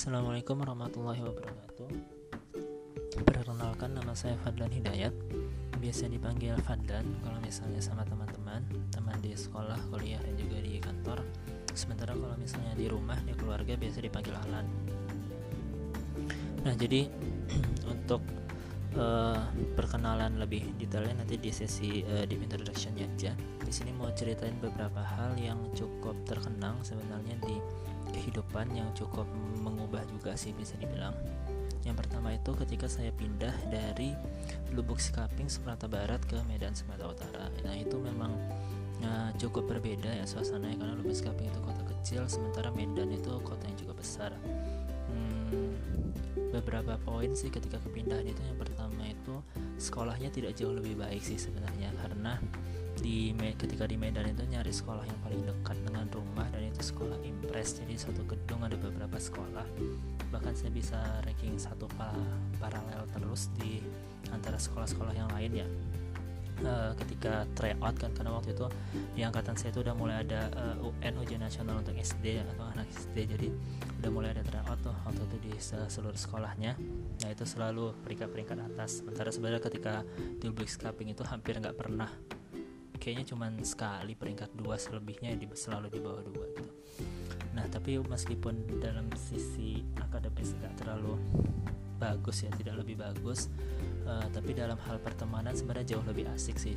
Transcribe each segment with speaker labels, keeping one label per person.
Speaker 1: Assalamualaikum warahmatullahi wabarakatuh. Perkenalkan nama saya Fadlan Hidayat. Biasa dipanggil Fadlan kalau misalnya sama teman-teman Teman di sekolah, kuliah, dan juga di kantor. Sementara kalau misalnya di rumah, di keluarga biasa dipanggil Alan. Nah jadi untuk uh, perkenalan lebih detailnya nanti di sesi uh, deep introductionnya aja. Di sini mau ceritain beberapa hal yang cukup terkenang sebenarnya di kehidupan yang cukup mengubah juga sih bisa dibilang. Yang pertama itu ketika saya pindah dari Lubuk Sikaping Sumatera Barat ke Medan Sumatera Utara. Nah itu memang uh, cukup berbeda ya suasananya karena Lubuk Sikaping itu kota kecil sementara Medan itu kota yang juga besar. Hmm, beberapa poin sih ketika kepindahan itu yang pertama itu sekolahnya tidak jauh lebih baik sih sebenarnya karena di ketika di Medan itu nyari sekolah yang paling dekat dengan rumah dan itu sekolah impres. Jadi satu gedung ada beberapa sekolah. Bahkan saya bisa ranking satu paralel terus di antara sekolah-sekolah yang lain ya. Uh, ketika tryout kan karena waktu itu di angkatan saya itu udah mulai ada uh, eh, UN ujian nasional untuk SD atau anak SD jadi udah mulai ada tryout tuh waktu itu di seluruh sekolahnya. Nah itu selalu peringkat-peringkat atas. Sementara sebenarnya ketika di Ubix Cupping itu hampir nggak pernah kayaknya cuma sekali peringkat dua selebihnya di, selalu di bawah dua gitu nah tapi meskipun dalam sisi akademis nggak terlalu bagus ya tidak lebih bagus uh, tapi dalam hal pertemanan sebenarnya jauh lebih asik sih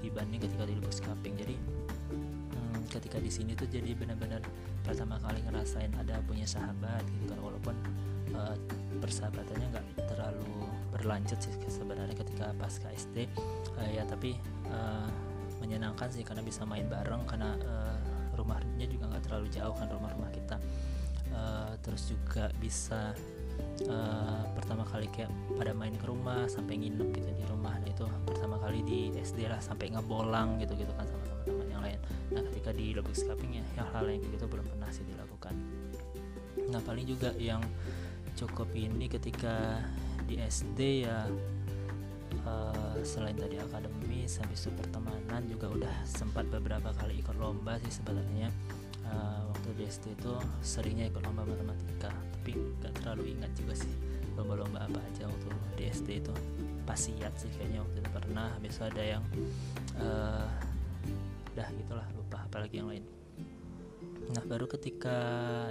Speaker 1: dibanding ketika di Lubuk Kaping jadi hmm, ketika di sini tuh jadi benar-benar pertama kali ngerasain ada punya sahabat gitu kan walaupun uh, persahabatannya nggak terlalu berlanjut sih sebenarnya ketika pas SD uh, ya tapi uh, menyenangkan sih karena bisa main bareng karena uh, rumahnya juga nggak terlalu jauh kan rumah-rumah kita. Uh, terus juga bisa uh, pertama kali kayak pada main ke rumah sampai nginep gitu di rumah nah itu pertama kali di SD lah sampai ngebolang gitu gitu kan sama teman-teman yang lain. Nah ketika di Lubuk Scaping ya hal-hal yang gitu belum pernah sih dilakukan. Nah paling juga yang cukup ini ketika di SD ya uh, selain tadi akademis habis itu pertemanan juga udah sempat beberapa kali ikut lomba sih sebenarnya. Uh, waktu di SD itu seringnya ikut lomba matematika tapi nggak terlalu ingat juga sih lomba-lomba apa aja waktu di SD itu. Pasiat sih kayaknya waktu itu pernah habis ada yang uh, dah gitulah lupa apalagi yang lain nah baru ketika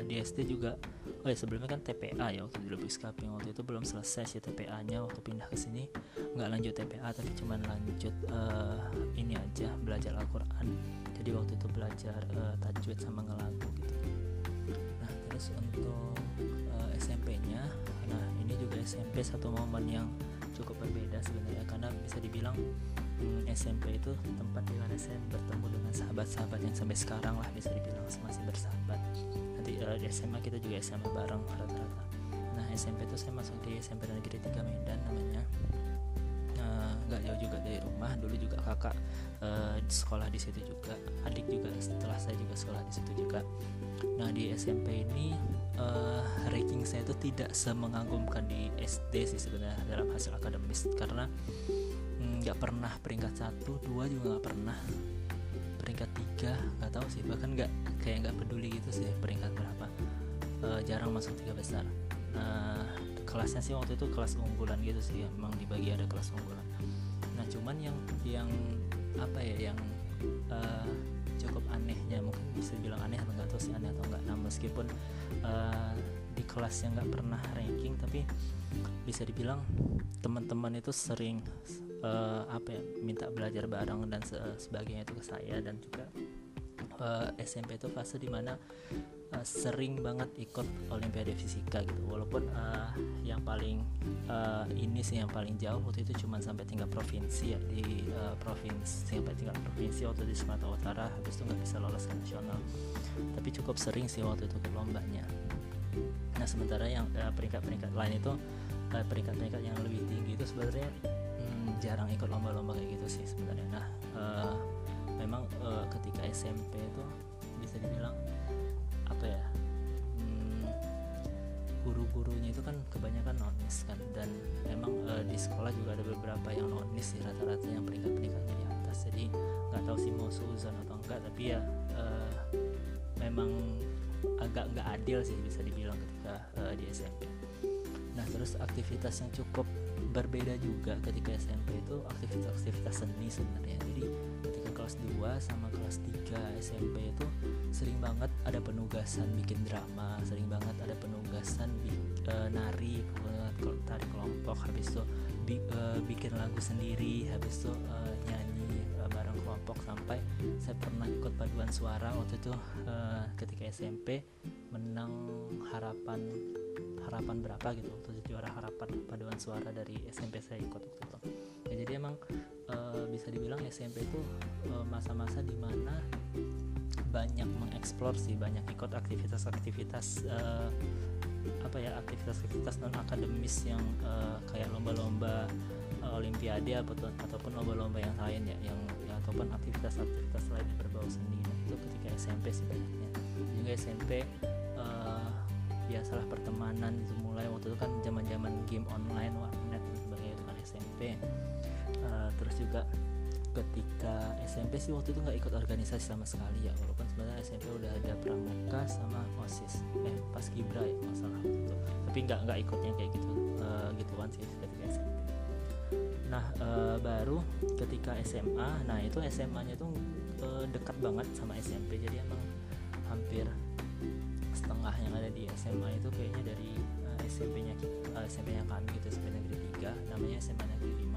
Speaker 1: di SD juga oh ya sebelumnya kan TPA ya waktu di Lubuk Scaping waktu itu belum selesai sih TPA nya waktu pindah ke sini nggak lanjut TPA tapi cuma lanjut uh, ini aja belajar Al-Quran. Jadi waktu itu belajar uh, tajwid sama ngelagu gitu. Nah terus untuk uh, eh, SMP-nya nah ini juga SMP satu momen yang cukup berbeda sebenarnya karena bisa dibilang SMP itu tempat di mana saya bertemu dengan sahabat-sahabat yang sampai sekarang lah bisa dibilang masih bersahabat. Nanti uh, di SMA kita juga SMA bareng rata-rata. Nah SMP itu saya masuk di SMP Negeri 3 Medan namanya. Eh, nggak uh, jauh juga dari rumah. Dulu juga kakak uh, sekolah di situ juga. Adik juga setelah saya juga sekolah di situ juga. Nah di SMP ini uh, ranking saya itu tidak semengagumkan di SD sih sebenarnya dalam hasil akademis. Karena nggak pernah peringkat satu dua juga nggak pernah peringkat tiga nggak tahu sih bahkan nggak kayak nggak peduli gitu sih peringkat berapa. E, jarang masuk tiga besar. E, kelasnya sih waktu itu kelas unggulan gitu sih memang dibagi ada kelas unggulan nah cuman yang yang apa ya yang e, cukup anehnya mungkin bisa bilang aneh atau nggak tahu sih aneh atau nggak. Nah meskipun e, di kelas yang nggak pernah ranking tapi bisa dibilang teman-teman itu sering uh, apa ya minta belajar bareng dan se sebagainya itu ke saya dan juga uh, eh, SMP itu fase di mana uh, sering banget ikut Olimpiade Fisika gitu. Walaupun uh, yang paling uh, ini sih yang paling jauh waktu itu cuma sampai tingkat provinsi ya di uh, provinsi sampai tingkat provinsi waktu di Sumatera Utara habis itu nggak bisa lolos ke nasional. Tapi cukup sering sih waktu itu ke lombanya. Nah sementara yang peringkat-peringkat uh, lain itu peringkat-peringkat yang lebih tinggi itu sebenarnya jarang ikut lomba-lomba kayak gitu sih sebenarnya. Nah uh, memang uh, ketika SMP itu bisa dibilang apa ya hmm, guru-gurunya itu kan kebanyakan nonis kan dan memang uh, di sekolah juga ada beberapa yang nonis sih rata-rata yang peringkat-peringkatnya di atas. Jadi nggak tahu sih mau suzon atau enggak tapi ya uh, memang agak nggak adil sih bisa dibilang ketika uh, di SMP nah terus aktivitas yang cukup berbeda juga ketika SMP itu aktivitas-aktivitas seni sebenarnya. Jadi ketika kelas 2 sama kelas 3 SMP itu sering banget ada penugasan bikin drama sering banget ada penugasan bi uh, nari tari kelompok habis itu bi uh, bikin lagu sendiri habis itu uh, nyanyi uh, bareng kelompok. Sampai saya pernah ikut paduan suara waktu itu uh, ketika SMP menang harapan harapan berapa gitu waktu juara harapan paduan suara dari SMP saya ikut waktu itu. Ya jadi emang e, bisa dibilang SMP itu masa-masa e, di mana banyak mengeksplor sih banyak ikut aktivitas-aktivitas e, apa ya aktivitas-aktivitas non akademis yang e, kayak lomba-lomba olimpiade ataupun ataupun lomba-lomba yang lain ya yang ya, ataupun aktivitas-aktivitas lain yang berbau seni. Nah, itu ketika SMP sih banyaknya. Juga SMP biasalah pertemanan itu mulai waktu itu kan zaman zaman game online warnet dan sebagainya itu kan SMP uh, eh, terus juga ketika SMP sih waktu itu nggak ikut organisasi sama sekali ya walaupun sebenarnya SMP udah ada pramuka sama osis eh pas kibra ya masalah itu. Tapi nggak nggak ikutnya kayak gitu uh, gituan sih ketika SMP nah uh, baru ketika SMA nah itu SMA nya tuh uh, dekat banget sama SMP jadi emang SMA itu kayaknya dari uh, SMP-nya uh, SMP-nya kami gitu SMP Negeri 3 namanya SMA Negeri 5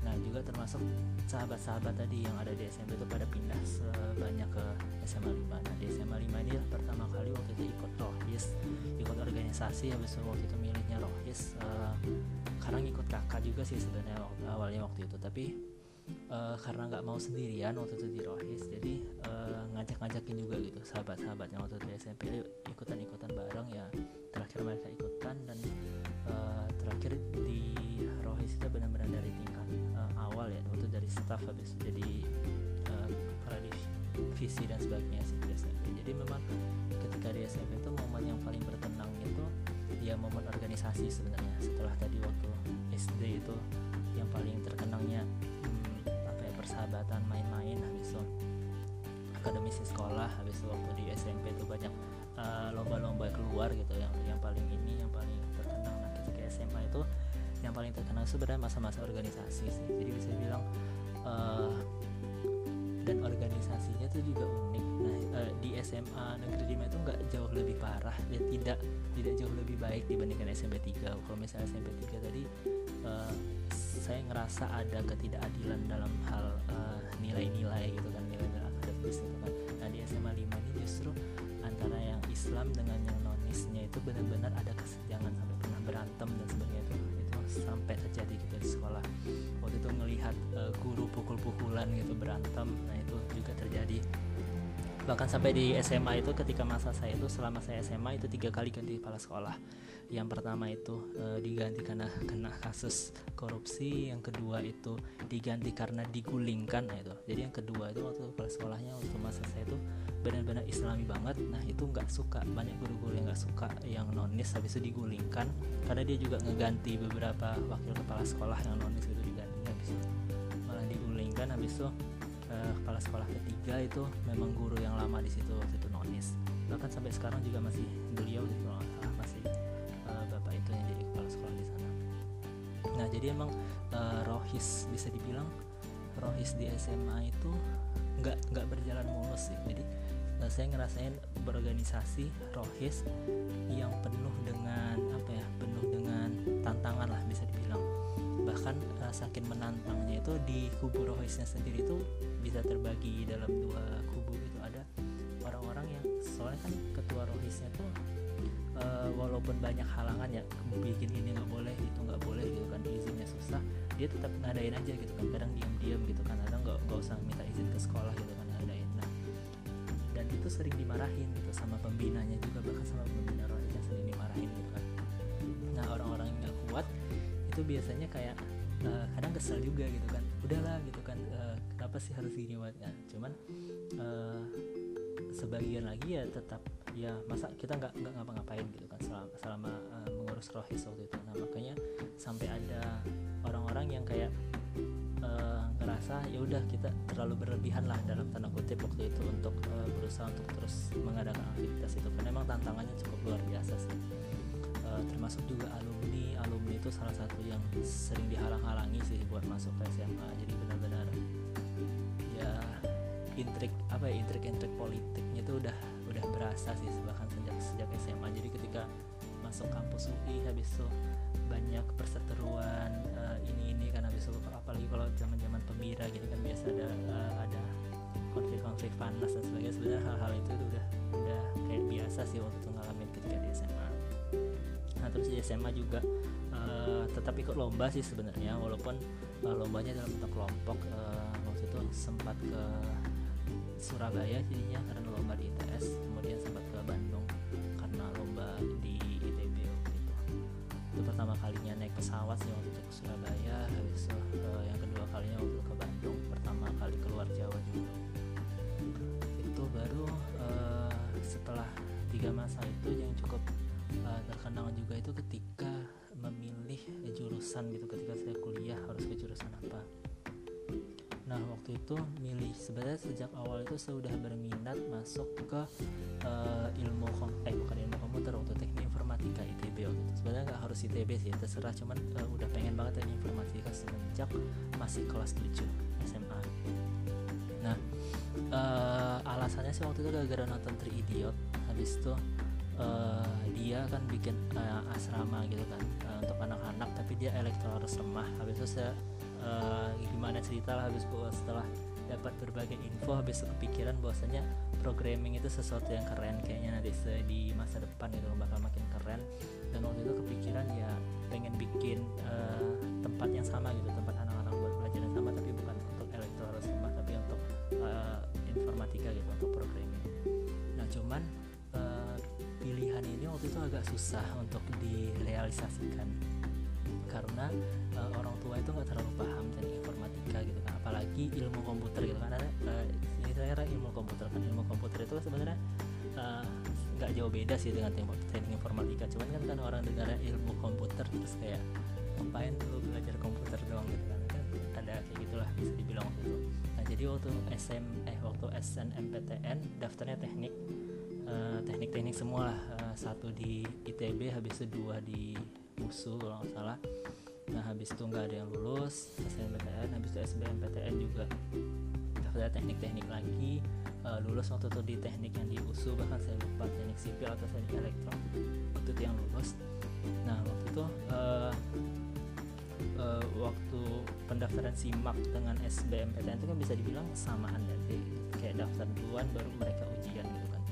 Speaker 1: nah juga termasuk sahabat-sahabat tadi yang ada di SMP itu pada pindah sebanyak ke SMA 5 nah di SMA 5 ini pertama kali waktu itu ikut rohis ikut organisasi habis waktu itu milihnya rohis uh, karena ngikut kakak juga sih sebenarnya awalnya waktu itu. Tapi uh, karena nggak mau sendirian waktu itu di Rohis jadi uh, ngajak-ngajakin juga gitu sahabat-sahabatnya waktu itu di SMP ikutan-ikutan bareng ya terakhir mereka ikutan dan uh, terakhir di Rohis itu benar-benar dari tingkat uh, awal ya waktu dari staff habis jadi uh, divisi dan sebagainya sih di SMP jadi memang ketika di SMP itu momen yang paling bertenang itu ya momen organisasi sebenarnya. Setelah tadi waktu SD itu yang paling terkenangnya persahabatan main-main habis itu akademisi sekolah habis itu waktu di SMP itu banyak uh, lomba-lomba keluar gitu. Yang yang paling ini yang paling terkenal. Nah ketika SMA itu yang paling terkenal sebenarnya masa-masa organisasi sih. Jadi bisa bilang uh, dan organisasinya itu juga unik. Nah uh, di SMA negeri 5 itu nggak jauh lebih parah ya tidak tidak jauh lebih baik dibandingkan SMP 3 kalau misalnya SMP 3 tadi uh, saya ngerasa ada ketidakadilan dalam hal uh, nilai-nilai gitu kan nilai-nilai akademis gitu kan. Nah di SMA 5 ini justru antara yang Islam dengan yang nonisnya itu benar-benar ada kesenjangan sampai pernah berantem dan sebagainya itu. Itu sampai terjadi gitu di sekolah. Waktu itu melihat uh, guru pukul-pukulan gitu berantem nah itu juga terjadi. Bahkan sampai di SMA itu ketika masa saya itu selama saya SMA itu tiga kali ganti kepala sekolah yang pertama itu e, diganti karena kena kasus korupsi. Yang kedua itu diganti karena digulingkan nah itu. Jadi yang kedua itu waktu kepala sekolahnya waktu masa saya itu benar-benar islami banget. Nah itu nggak suka. Banyak guru-guru yang nggak suka yang nonis habis itu digulingkan. Karena dia juga ngeganti beberapa wakil kepala sekolah yang nonis itu diganti habis itu malah digulingkan. Habis itu eh, kepala sekolah ketiga itu memang guru yang lama di situ waktu itu nonis. Bahkan sampai sekarang juga masih beliau gitu masih itu yang jadi kepala sekolah di sana. Nah jadi emang uh, rohis bisa dibilang rohis di SMA itu nggak nggak berjalan mulus sih. Jadi uh, saya ngerasain berorganisasi rohis yang penuh dengan apa ya penuh dengan tantangan lah bisa dibilang. Bahkan uh, saking menantangnya itu di kubu rohisnya sendiri itu bisa terbagi dalam dua kubu itu ada orang-orang yang soalnya kan ketua rohisnya tuh uh, walaupun banyak halangan ya bikin ini nggak boleh itu nggak boleh gitu kan izinnya susah dia tetap ngadain aja gitu kan kadang diam-diam gitu kan kadang nggak nggak usah minta izin ke sekolah gitu kan ngadain. Nah dan itu sering dimarahin gitu sama pembinanya juga bahkan sama pembina rohnya sering dimarahin gitu kan. Nah orang-orang yang nggak kuat itu biasanya kayak uh, kadang kesel juga gitu kan udahlah gitu kan uh, kenapa sih harus gini nah, cuman uh, sebagian lagi ya tetap ya masa kita nggak nggak ngapa-ngapain gitu kan selama, selama uh, mengurus rohis waktu itu. Nah makanya sampai ada orang-orang yang kayak uh, ngerasa ya udah kita terlalu berlebihan lah dalam tanda kutip waktu itu untuk uh, berusaha untuk terus mengadakan aktivitas itu. Karena memang tantangannya cukup luar biasa sih. Uh, termasuk juga alumni. Alumni itu salah satu yang sering dihalang-halangi sih buat masuk ke SMA jadi benar-benar intrik apa ya intrik-intrik politiknya itu udah udah berasa sih bahkan sejak sejak SMA jadi ketika masuk kampus UI habis itu banyak perseteruan uh, ini ini kan habis itu apalagi kalau zaman-zaman pemira gitu kan biasa ada uh, ada konflik-konflik panas dan sebagainya. Sebenarnya hal-hal itu udah udah kayak biasa sih waktu itu ngalamin ketika di SMA nah terus di SMA juga uh, tetap ikut lomba sih sebenarnya walaupun uh, lombanya dalam bentuk kelompok. Uh, waktu itu sempat ke Surabaya jadinya karena lomba di ITS kemudian sempat ke Bandung karena lomba di ITB waktu itu pertama kalinya naik pesawat sih waktu itu ke Surabaya habis itu uh, yang kedua kalinya waktu ke Bandung pertama kali keluar Jawa juga. Itu baru uh, setelah tiga masa itu yang cukup uh, terkenang juga itu ketika memilih jurusan gitu waktu itu milih. Sebenarnya sejak awal itu saya sudah berminat masuk ke uh, ilmu kom eh bukan ilmu komputer waktu teknik informatika ITB waktu itu. Sebenarnya nggak harus ITB sih terserah cuman uh, udah pengen banget teknik informatika semenjak masih kelas 7 SMA nah uh, alasannya sih waktu itu gara-gara nonton Tri Idiot habis itu uh, dia kan bikin uh, asrama gitu kan uh, untuk anak-anak tapi dia elektro harus lemah. Habis itu saya uh, gimana cerita lah habis setelah dapat berbagai info habis kepikiran bahwasanya programming itu sesuatu yang keren. Kayaknya nanti di masa depan itu bakal makin keren. Dan waktu itu kepikiran ya pengen bikin uh, tempat yang sama gitu tempat anak-anak buat belajar yang sama tapi bukan untuk elektro harus lemah tapi untuk uh, informatika gitu untuk programming. Nah cuman uh, pilihan ini waktu itu agak susah untuk direalisasikan karena uh, orang tua itu nggak terlalu paham teknik informatika gitu kan. Apalagi ilmu komputer gitu kan. Ini saya ilmu komputer kan. Ilmu komputer itu sebenarnya nggak uh, jauh beda sih dengan teknik informatika. Cuman kan kan orang dengar ilmu komputer terus kayak ngapain tuh belajar komputer doang? gitu kan. Kan ada kayak gitulah bisa dibilang waktu itu. Nah jadi waktu SM eh waktu SNMPTN daftarnya teknik. Teknik-teknik uh, semua lah. Uh, satu di ITB habis itu dua di USU kalau nggak salah. Nah habis itu nggak ada yang lulus SNMPTN habis itu SBMPTN juga daftar teknik-teknik lagi. Uh, lulus waktu itu di teknik yang di USU bahkan saya lupa teknik sipil atau teknik elektro waktu itu yang lulus. Nah waktu itu uh, uh, waktu pendaftaran SIMAK dengan SBMPTN itu kan bisa dibilang samaan ya kayak daftar duluan baru mereka ujian gitu kan.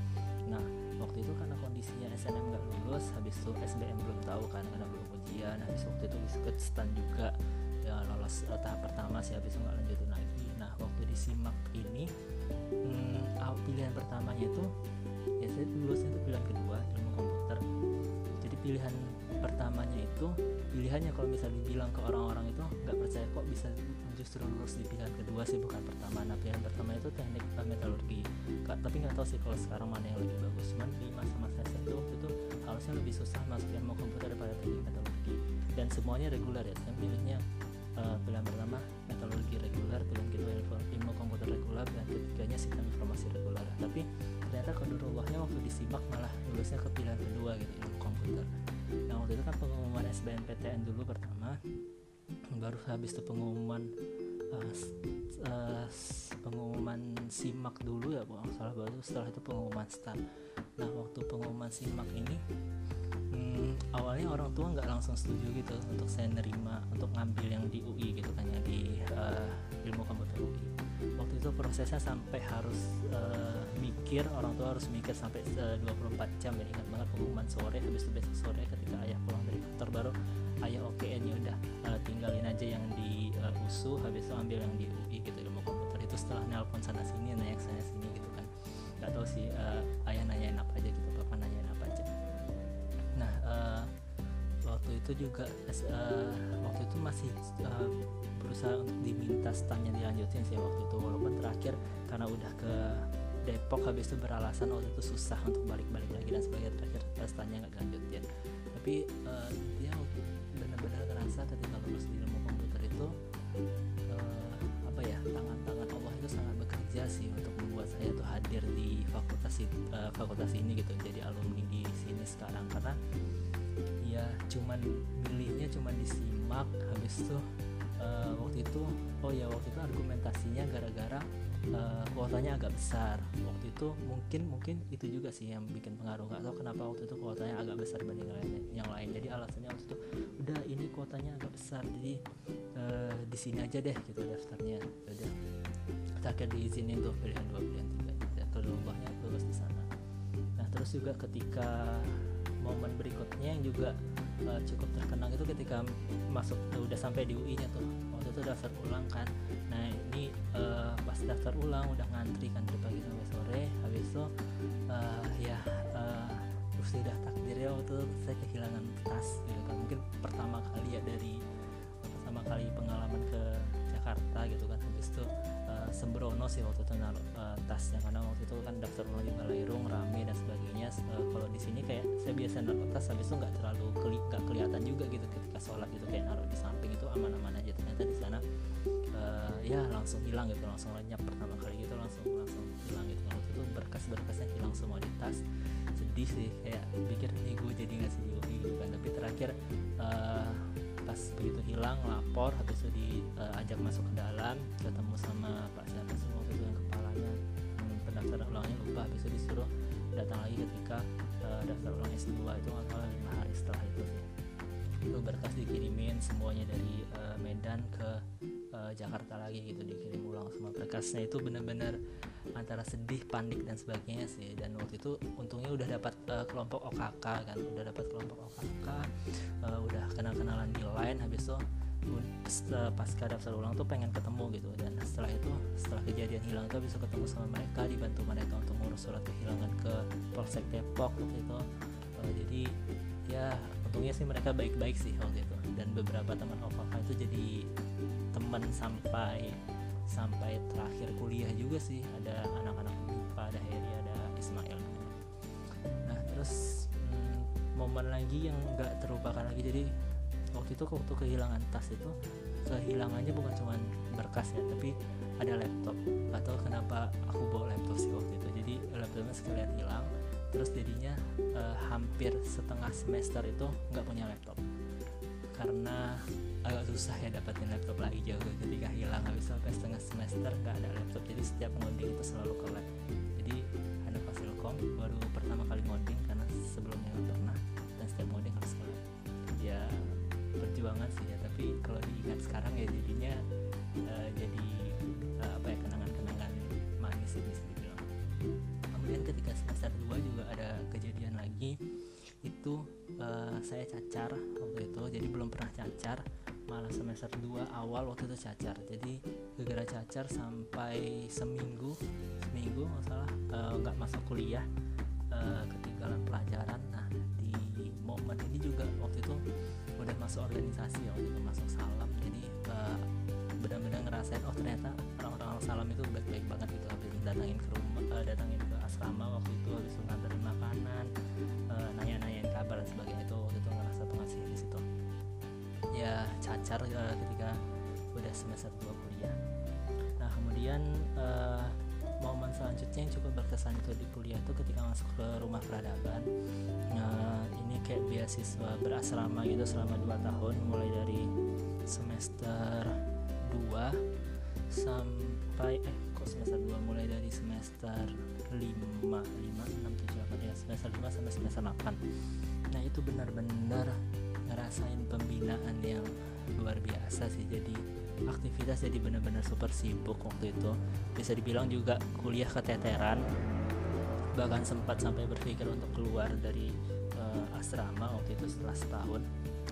Speaker 1: Nah waktu itu karena kondisinya SNM nggak lulus habis itu SBM belum tahu kan karena belum ujian habis waktu itu ikut stand juga ya lolos uh, tahap pertama sih habis nggak lanjutin lagi. Nah waktu disimak ini hmm, pilihan pertamanya itu ya saya lulusnya itu pilihan kedua ilmu komputer. Jadi pilihan pertamanya itu pilihannya kalau misalnya dibilang ke orang-orang itu nggak percaya kok bisa justru lulus di pilihan kedua sih bukan pertama. Nah pilihan pertama itu teknik metalurgi. Tapi nggak tahu sih kalau sekarang mana yang lebih bagus. Cuman di masa-masa saya itu itu harusnya lebih susah masuk ilmu komputer daripada teknik metalurgi dan semuanya reguler ya. Saya pilihnya uh, pilihan pertama metalurgi reguler pilihan kedua ilmu, komputer reguler dan ketiganya sistem informasi reguler. Tapi ternyata kedurullahnya waktu disimak malah lulusnya ke pilihan kedua gitu ilmu komputer. Nah waktu itu kan pengumuman SBMPTN dulu pertama baru habis itu pengumuman uh, uh, pengumuman simak dulu ya bu salah baru setelah itu pengumuman start. Nah waktu pengumuman simak ini hmm, awalnya tua nggak langsung setuju gitu untuk saya nerima untuk ngambil yang di UI gitu kan ya di uh, ilmu komputer UI waktu itu prosesnya sampai harus uh, mikir orang tua harus mikir sampai uh, 24 jam ya ingat banget pengumuman sore habis itu besok sore ketika ayah pulang dari kantor baru ayah oke okay, ya udah uh, tinggalin aja yang di uh, USU habis itu ambil yang di UI gitu ilmu komputer. Itu setelah nelpon sana sini nanya sana sini gitu kan. Nggak tahu sih uh, ayah nanyain apa aja gitu itu juga uh, waktu itu masih uh, berusaha untuk diminta standnya dilanjutin sih waktu itu. Walaupun terakhir karena udah ke Depok habis itu beralasan waktu itu susah untuk balik-balik lagi dan sebagai terakhir standnya nggak dilanjutin. Tapi uh, dia benar-benar ngerasa ketika lulus di ilmu komputer itu uh, apa ya tangan-tangan Allah itu sangat bekerja sih untuk membuat saya tuh hadir di fakultas uh, fakultas ini gitu jadi alumni di sini sekarang. Karena ya cuman milihnya cuman disimak habis tuh uh, waktu itu oh ya waktu itu argumentasinya gara-gara uh, kuotanya agak besar. Waktu itu mungkin mungkin itu juga sih yang bikin pengaruh. Nggak tahu kenapa waktu itu kuotanya agak besar dibanding lain yang lain. Jadi alasannya waktu itu udah ini kuotanya agak besar jadi uh, di sini aja deh gitu daftarnya. Udah terakhir diizinin tuh pilihan dua pilihan tiga ya, keduanya lulus di sana. Nah terus juga ketika momen berikutnya yang juga uh, cukup terkenang itu ketika masuk uh, udah sampai di UI nya tuh. Waktu itu daftar ulang kan. Nah ini uh, pas daftar ulang udah ngantri kan dari pagi sampai sore. Habis itu uh, ya uh, sudah takdirnya waktu itu saya kehilangan tas gitu kan. Mungkin pertama kali ya dari pertama kali pengalaman ke Jakarta gitu kan. Habis itu uh, sembrono sih waktu itu naruh uh, tasnya. Karena waktu itu kan daftar ulang di Balairung rame dan sebagainya. Uh, kalau di sini kayak saya biasa naruh tas habis itu nggak terlalu keli gak kelihatan juga gitu ketika sholat gitu. Kayak naruh di samping itu aman-aman aja. Ternyata di sana uh, ya langsung hilang gitu. Langsung lenyap pertama kali gitu langsung langsung hilang gitu. Waktu itu berkas-berkasnya hilang semua di tas. Sedih sih kayak pikir nih gue jadi nggak sih gitu kan. Tapi terakhir uh, pas begitu hilang lapor habis itu diajak uh, masuk ke dalam ketemu sama Pak siapa waktu itu yang kepalanya hmm, pendaftaran ulangnya lupa habis itu disuruh datang lagi ketika uh, daftar ulang S2 itu nggak salah lima hari setelah itu. Itu berkas dikirimin semuanya dari uh, Medan ke uh, Jakarta lagi gitu dikirim ulang semua berkasnya itu benar-benar antara sedih panik dan sebagainya sih. Dan waktu itu untungnya udah dapat uh, kelompok OKK kan udah dapat kelompok OKK uh, udah kenal-kenalan di line. Habis itu setelah pasca daftar ulang tuh pengen ketemu gitu. Dan setelah itu setelah kejadian hilang tuh bisa ketemu sama mereka dibantu mereka untuk ngurus surat kehilangan ke Polsek Depok waktu itu. Uh, jadi ya untungnya sih mereka baik-baik sih waktu itu. Dan beberapa teman OKK itu jadi teman sampai sampai terakhir kuliah juga sih. Ada anak-anak MIPA ada Heri ada Ismail. Nah terus hmm, momen lagi yang nggak terlupakan lagi. Jadi waktu itu waktu kehilangan tas itu kehilangannya bukan cuma berkas ya tapi ada laptop. Atau kenapa aku bawa laptop sih waktu itu. Jadi laptopnya sekalian hilang. Terus jadinya uh, hampir setengah semester itu nggak punya laptop karena agak susah ya dapetin laptop lagi jauh. Ketika hilang habis sampai setengah semester nggak ada laptop. Jadi setiap ngoding itu selalu ke lab jadi ada Fasilkom baru pertama kali ngoding karena sebelumnya nggak pernah dan setiap ngoding harus ke lab ya perjuangan sih ya tapi kalau diingat sekarang ya jadinya uh, jadi uh, apa ya kenangan-kenangan manis sih bisa dibilang. Kemudian ketika semester 2 juga ada kejadian lagi itu uh, saya cacar waktu itu jadi belum pernah cacar. Malah semester 2 awal waktu itu cacar. Jadi gara-gara cacar sampai seminggu seminggu masalah nggak uh, masuk kuliah uh, ketinggalan pelajaran. Nah di momen ini juga waktu itu udah masuk organisasi waktu itu masuk salam. Jadi uh, benar-benar ngerasain oh ternyata orang-orang salam itu baik-baik banget gitu. Habis datangin ke rumah uh, datangin ke asrama waktu itu habis nganterin makanan uh, nanya-nanyain kabar dan sebagainya itu waktu itu ngerasa pengasih di situ. Ya cacar uh, ketika udah semester 2 kuliah. Nah kemudian uh, momen selanjutnya yang cukup berkesan itu di kuliah itu ketika masuk ke rumah peradaban. Nah ini kayak beasiswa berasrama gitu selama 2 tahun mulai dari semester 2 sampai eh kok semester 2 mulai dari semester 5 5 6 7 8 ya semester 5 sampai semester 8 nah itu benar-benar ngerasain pembinaan yang luar biasa sih. Jadi aktivitas jadi benar-benar super sibuk waktu itu. Bisa dibilang juga kuliah keteteran. Bahkan sempat sampai berpikir untuk keluar dari uh, asrama waktu itu setelah setahun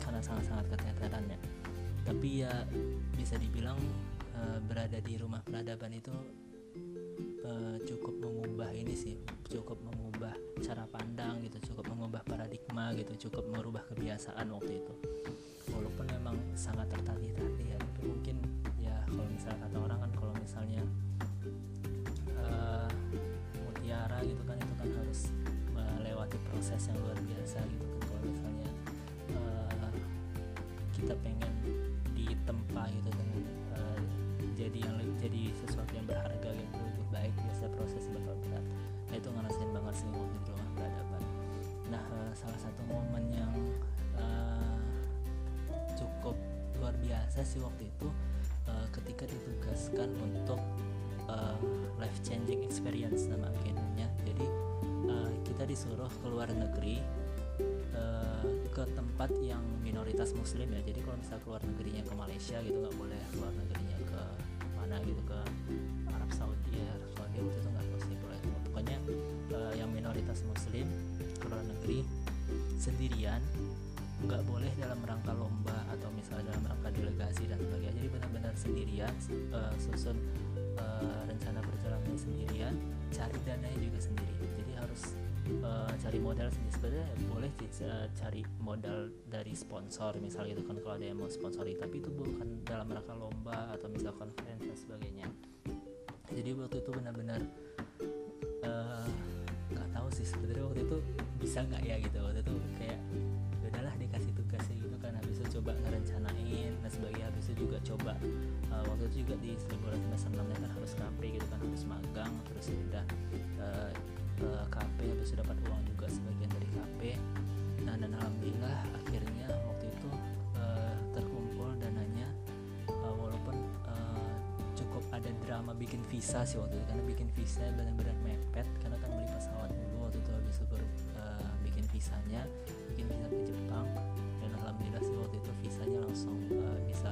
Speaker 1: karena sangat-sangat keteterannya tapi ya bisa dibilang uh, berada di rumah peradaban itu uh, cukup mengubah ini sih cukup mengubah cara pandang gitu cukup mengubah paradigma gitu cukup merubah kebiasaan waktu itu. Walaupun memang sangat tertatih-tatih ya tapi mungkin ya kalau misalnya kata orang kan kalau misalnya uh, mutiara gitu kan itu kan harus melewati proses yang luar biasa gitu kan. Kalau misalnya uh, kita pengen ditempa gitu dengan uh, jadi yang jadi sesuatu yang berharga gitu proses bakal berat. Nah itu ngerasain banget sih waktu di rumah berhadapan nah eh, salah satu momen yang uh, cukup luar biasa sih waktu itu uh, ketika ditugaskan untuk uh, life changing experience nama agendanya jadi uh, kita disuruh keluar negeri ke tempat yang minoritas muslim ya. Jadi kalau misalnya keluar negerinya ke Malaysia gitu nggak boleh keluar negerinya ke mana gitu ke Arab Saudi ya Saudi waktu itu nggak muslim boleh pokoknya uh, yang minoritas muslim ke luar negeri sendirian nggak boleh dalam rangka lomba atau misalnya dalam rangka delegasi dan sebagainya. Jadi benar-benar sendirian uh, susun uh, rencana perjalanan sendirian cari dananya juga sendiri. Jadi harus uh, cari modal sendiri. Sebenarnya boleh uh, cari modal dari sponsor misalnya gitu kan kalau ada yang mau sponsori. Tapi itu bukan dalam rangka lomba atau misal conference dan sebagainya jadi waktu itu benar-benar nggak uh, tahu sih sebenarnya waktu itu bisa nggak ya gitu. Waktu itu kayak coba ngerencanain dan sebagainya habis itu juga coba uh, waktu itu juga di seribu semester enam kan harus KP gitu kan harus magang terus ya udah uh, uh, habis itu dapat uang juga sebagian dari KP nah dan alhamdulillah akhirnya waktu itu drama bikin visa sih waktu itu karena bikin visa benar-benar mepet karena kan beli pesawat dulu waktu itu habis itu baru uh, bikin visanya bikin visa ke Jepang. Alhamdulillah sih waktu itu visanya langsung uh, bisa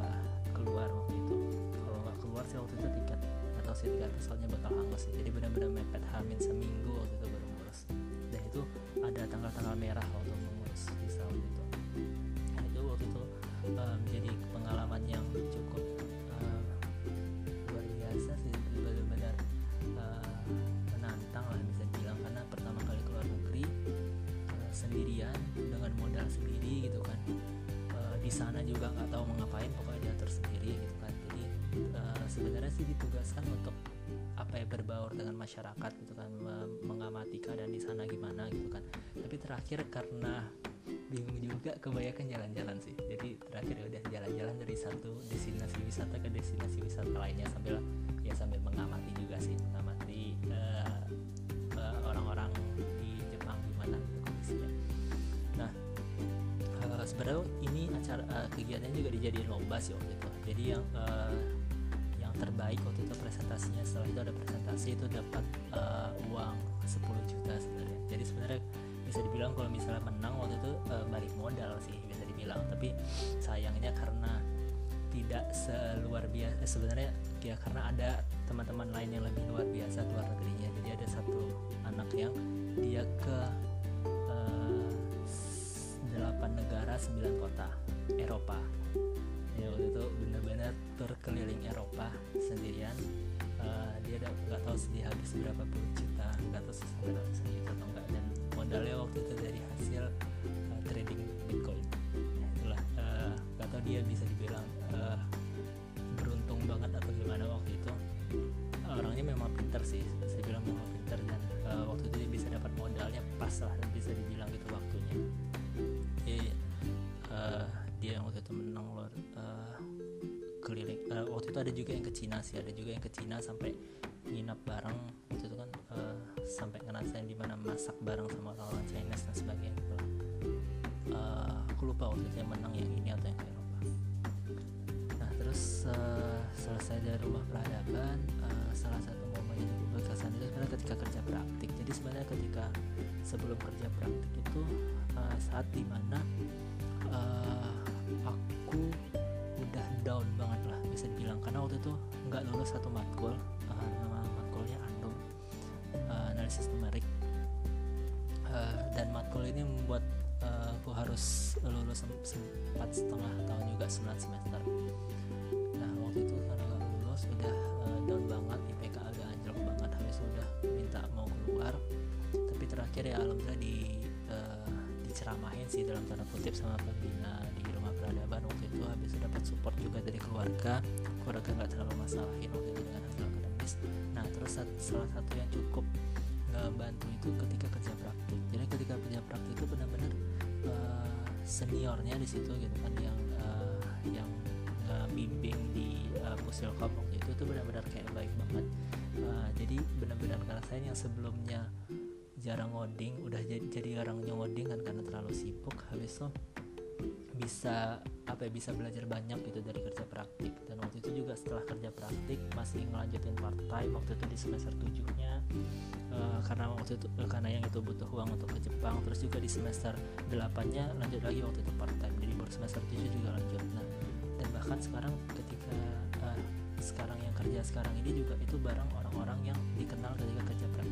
Speaker 1: keluar waktu itu. Kalau nggak keluar sih waktu itu tiket atau sih tiket pesawatnya bakal hangus jadi benar-benar mepet hamin seminggu waktu itu baru ngurus. Dan itu ada tanggal-tanggal merah waktu mengurus visa waktu itu. Nah itu waktu itu uh, menjadi pengalaman sendirian dengan modal sendiri gitu kan. Di sana juga nggak tahu mau ngapain pokoknya diatur sendiri gitu kan. Jadi uh, sebenarnya sih ditugaskan untuk apa ya berbaur dengan masyarakat gitu kan mengamati keadaan di sana gimana gitu kan. Tapi terakhir karena bingung juga kebanyakan jalan-jalan sih. Jadi terakhir ya udah jalan-jalan dari satu destinasi wisata ke destinasi wisata lainnya sambil ya sambil mengamati juga sih sebenarnya ini acara uh, kegiatannya juga dijadiin lomba sih waktu itu. Jadi yang uh, yang terbaik waktu itu presentasinya. Setelah itu ada presentasi itu dapat uh, uang 10 juta sebenarnya. Jadi sebenarnya bisa dibilang kalau misalnya menang waktu itu uh, balik modal sih bisa dibilang. Tapi sayangnya karena tidak seluar biasa sebenarnya ya karena ada teman-teman lain yang lebih luar biasa luar negerinya. Jadi ada satu anak yang dia ke delapan negara 9 kota Eropa. Ya waktu itu benar-benar terkeliling Eropa sendirian. Uh, dia nggak tahu dia habis berapa puluh juta nggak tahu ratusan juta atau enggak dan modalnya waktu itu dari hasil uh, trading Bitcoin. Ya, itulah uh, nggak tahu dia bisa dibilang uh, beruntung banget atau gimana waktu itu. Orangnya memang pinter sih saya bilang memang pinter dan uh, waktu itu dia bisa dapat modalnya pas lah bisa dibilang itu waktunya juga yang ke Cina sih ada juga yang ke Cina sampai nginap bareng. Itu kan uh, sampai ngerasain di mana masak bareng sama orang-orang Chinese dan sebagainya gitu uh, aku lupa waktu itu yang menang yang ini atau yang ke Eropa. Nah terus uh, selesai dari rumah peradaban uh, salah satu momen yang cukup berkesan itu sebenarnya ketika kerja praktik. Jadi sebenarnya ketika sebelum kerja praktik itu uh, saat di mana uh, aku udah down banget karena waktu itu nggak lulus satu matkul uh, nama matkulnya andum uh, analisis numerik. Uh, dan matkul ini membuat uh, aku harus lulus empat setengah tahun juga 9 semester. Nah waktu itu karena gak lulus udah uh, down banget IPK agak anjlok banget habis udah minta mau keluar. Tapi terakhir ya alhamdulillah di diceramahin sih dalam tanda kutip sama pembina di rumah peradaban. Waktu itu habis dapat support juga dari keluarga keluarga nggak terlalu masalahin waktu itu dengan hasil akademis. Nah terus salah satu yang cukup ngebantu itu ketika kerja praktik. Jadi ketika kerja praktik itu benar-benar uh, seniornya di situ gitu kan yang uh, yang bimbing di uh, pusilkom waktu itu tuh benar-benar kayak baik banget. Uh, jadi benar-benar ngerasain yang sebelumnya jarang ngoding udah jadi, jadi jarang ngoding kan karena terlalu sibuk habis itu bisa apa ya bisa belajar banyak gitu dari kerja praktik waktu itu juga setelah kerja praktik masih ngelanjutin part time waktu itu di semester tujuhnya. Uh, karena waktu itu uh, karena yang itu butuh uang untuk ke Jepang terus juga di semester delapannya lanjut lagi waktu itu part time jadi baru semester tujuh juga lanjut. Nah dan bahkan sekarang ketika uh, sekarang yang kerja sekarang ini juga itu bareng orang-orang yang dikenal ketika kerja praktik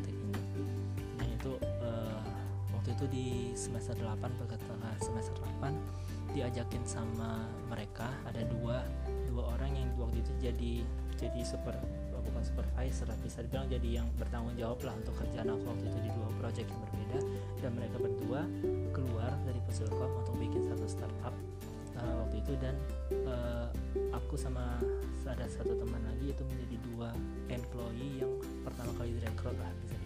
Speaker 1: waktu itu di semester 8 pertengahan semester 8 diajakin sama mereka. Ada dua dua orang yang waktu itu jadi jadi super bukan supervisor bisa dibilang jadi yang bertanggung jawab lah untuk kerjaan aku waktu itu di dua project yang berbeda. Dan mereka berdua keluar dari Pusilkom untuk bikin satu startup uh, waktu itu. Dan uh, aku sama ada satu teman lagi itu menjadi dua employee yang pertama kali direkrut lah bisa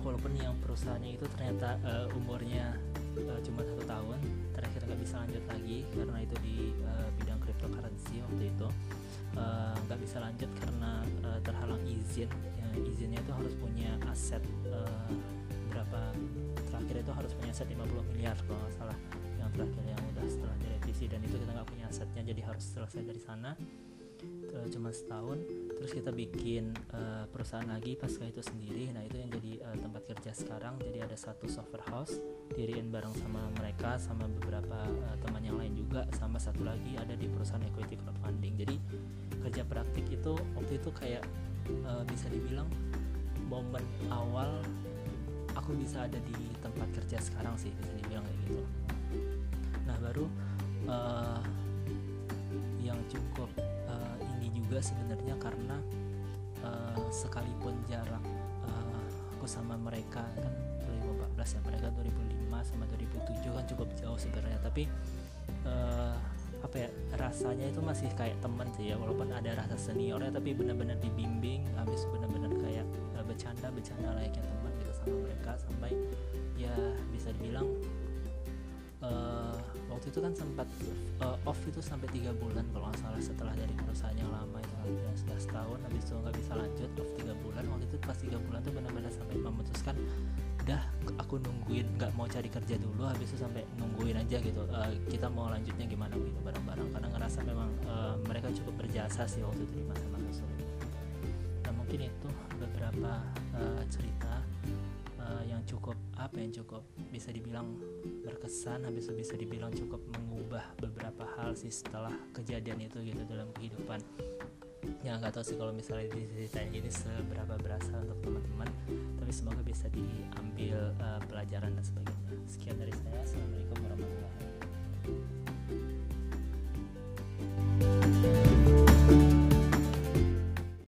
Speaker 1: walaupun yang perusahaannya itu ternyata uh, umurnya uh, cuma satu tahun terakhir nggak bisa lanjut lagi karena itu di uh, bidang cryptocurrency waktu itu. Nggak uh, bisa lanjut karena uh, terhalang izin. Ya, izinnya itu harus punya aset uh, berapa terakhir itu harus punya aset 50 miliar kalau nggak salah. Yang terakhir yang udah setelah direvisi dan itu kita nggak punya asetnya jadi harus selesai dari sana uh, cuma setahun terus kita bikin uh, perusahaan lagi pasca itu sendiri. Nah itu yang jadi uh, tempat kerja sekarang. Jadi ada satu software house diriin bareng sama mereka sama beberapa uh, teman yang lain juga sama satu lagi ada di perusahaan equity crowdfunding jadi kerja praktik itu waktu itu kayak uh, bisa dibilang momen awal aku bisa ada di tempat kerja sekarang sih bisa dibilang kayak gitu. Nah baru uh, yang cukup juga sebenarnya karena uh, sekalipun jarak uh, aku sama mereka kan 2014 ya mereka 2005 sama 2007 kan cukup jauh sebenarnya. Tapi uh, apa ya rasanya itu masih kayak teman sih ya walaupun ada rasa seniornya tapi benar-benar dibimbing habis benar-benar kayak uh, bercanda bercanda layaknya teman gitu sama mereka sampai ya bisa dibilang waktu itu kan sempat uh, off itu sampai tiga bulan kalau nggak salah setelah dari perusahaan yang lama itu yang sudah setahun habis itu nggak bisa lanjut off tiga bulan. Waktu itu pas tiga bulan tuh benar-benar sampai memutuskan dah aku nungguin nggak mau cari kerja dulu habis itu sampai nungguin aja gitu uh, kita mau lanjutnya gimana gitu bareng-bareng. Karena ngerasa memang uh, mereka cukup berjasa sih waktu itu di masa-masa sulit. Nah mungkin itu beberapa uh, cerita yang cukup apa yang cukup bisa dibilang berkesan habis itu bisa dibilang cukup mengubah beberapa hal sih setelah kejadian itu gitu dalam kehidupan. Ya nggak tahu sih kalau misalnya diceritain gini seberapa berasa untuk teman-teman tapi semoga bisa diambil uh, pelajaran dan sebagainya. Sekian dari saya. Assalamualaikum